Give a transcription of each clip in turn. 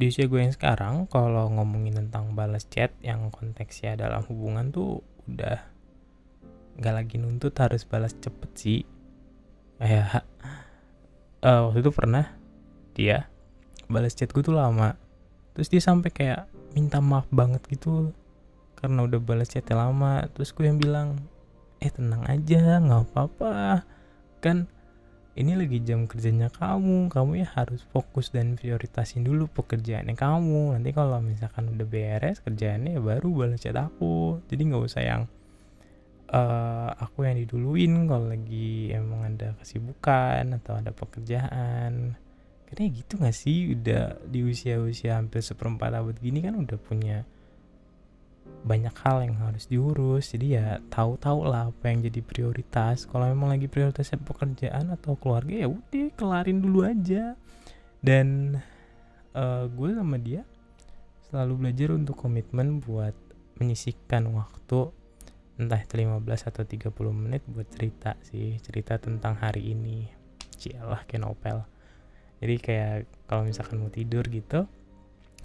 di usia gue yang sekarang kalau ngomongin tentang balas chat yang konteksnya dalam hubungan tuh udah nggak lagi nuntut harus balas cepet sih. Kayak uh, waktu itu pernah dia balas chat gue tuh lama. Terus dia sampai kayak minta maaf banget gitu karena udah balas chatnya lama. Terus gue yang bilang eh tenang aja nggak apa-apa. Kan ini lagi jam kerjanya kamu kamu ya harus fokus dan prioritasin dulu pekerjaannya kamu. Nanti kalau misalkan udah beres kerjaannya ya baru balas chat aku. Jadi nggak usah yang uh, aku yang diduluin kalau lagi emang ada kesibukan atau ada pekerjaan. Karena gitu gak sih? Udah di usia-usia hampir seperempat abad gini kan udah punya banyak hal yang harus diurus. Jadi ya tahu-tahu lah apa yang jadi prioritas. Kalau memang lagi prioritasnya pekerjaan atau keluarga ya udah kelarin dulu aja. Dan uh, gue sama dia selalu belajar untuk komitmen buat menyisihkan waktu entah itu 15 atau 30 menit buat cerita sih cerita tentang hari ini. Cialah kayak novel. Jadi kayak kalau misalkan mau tidur gitu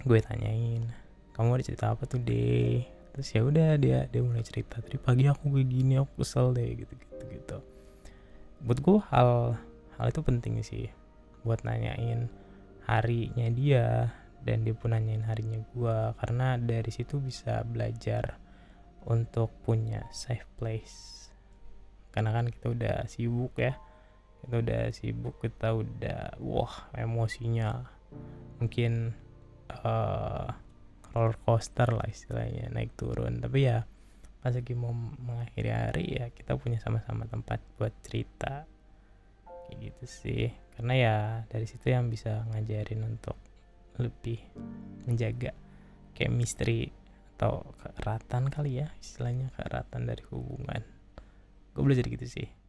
gue tanyain kamu ada cerita apa tuh deh terus ya udah dia dia mulai cerita tadi pagi aku kayak gini aku kesel deh gitu gitu gitu. Buat gue hal hal itu penting sih buat nanyain harinya dia dan dia pun nanyain harinya gue karena dari situ bisa belajar untuk punya safe place. Karena kan kita udah sibuk ya. Kita udah sibuk kita udah wah emosinya mungkin uh, roller coaster lah istilahnya naik turun. Tapi ya pas lagi mau mengakhiri hari ya kita punya sama-sama tempat buat cerita. Kayak gitu sih. Karena ya dari situ yang bisa ngajarin untuk lebih menjaga chemistry atau keeratan kali ya istilahnya keeratan dari hubungan. Gue belajar gitu sih